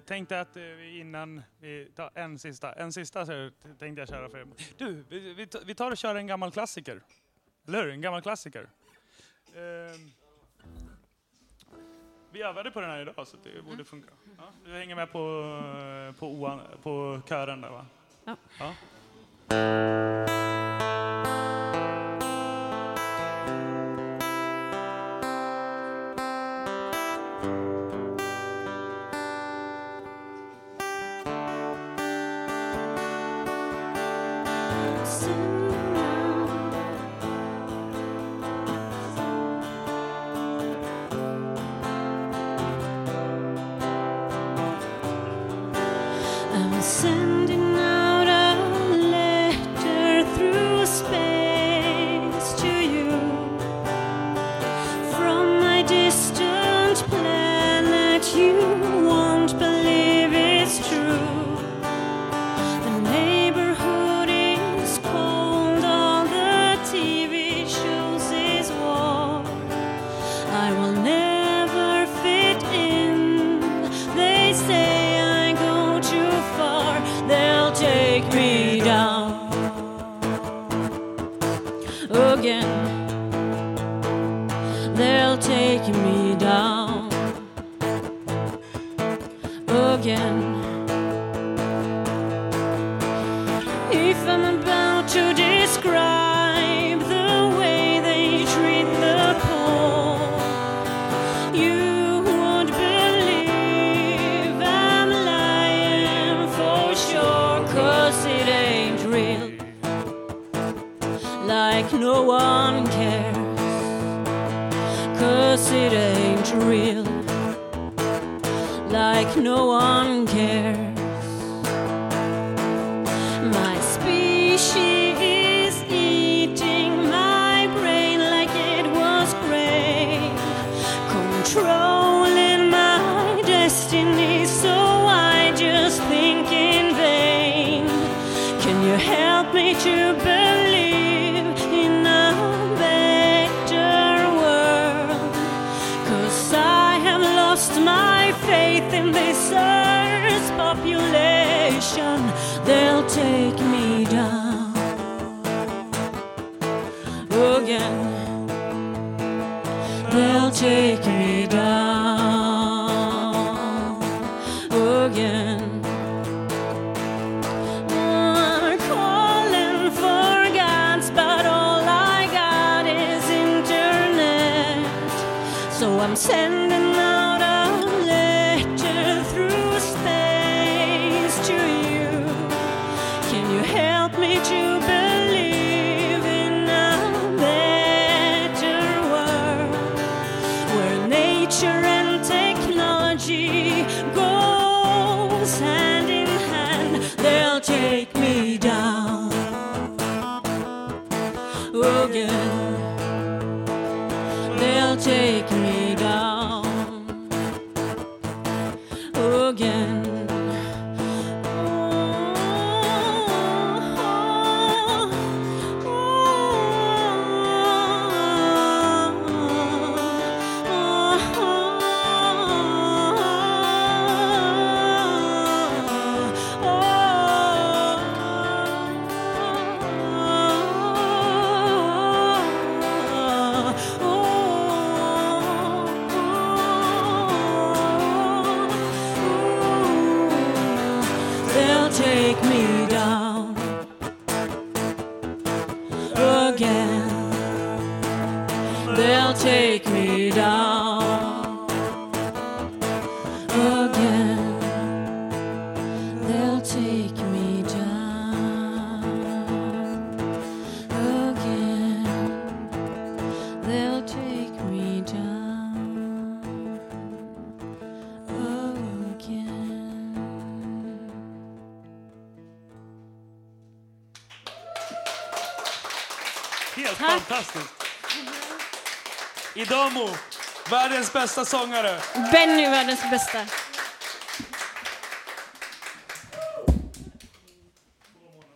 tänkte att eh, innan vi tar en sista, en sista så tänkte jag köra för er. Du, vi, vi, tar och kör en gammal klassiker. Eller hur? En gammal klassiker. Ehm, vi övade på den här idag så det borde funka. Ja, du hänger med på, eh, på, oan, på kören där va? Ja. ja. I'm again. They'll take me down again. No one cares, cause it ain't real. Like no one cares. My species is eating my brain like it was grain, controlling my destiny. So I just think in vain. Can you help me to believe earth's population. They'll take me down again. They'll take me They'll take me down again. They'll take me down again. They'll take me down again. Helt Tack. fantastiskt. Idamo, världens bästa sångare. Benny världens bästa.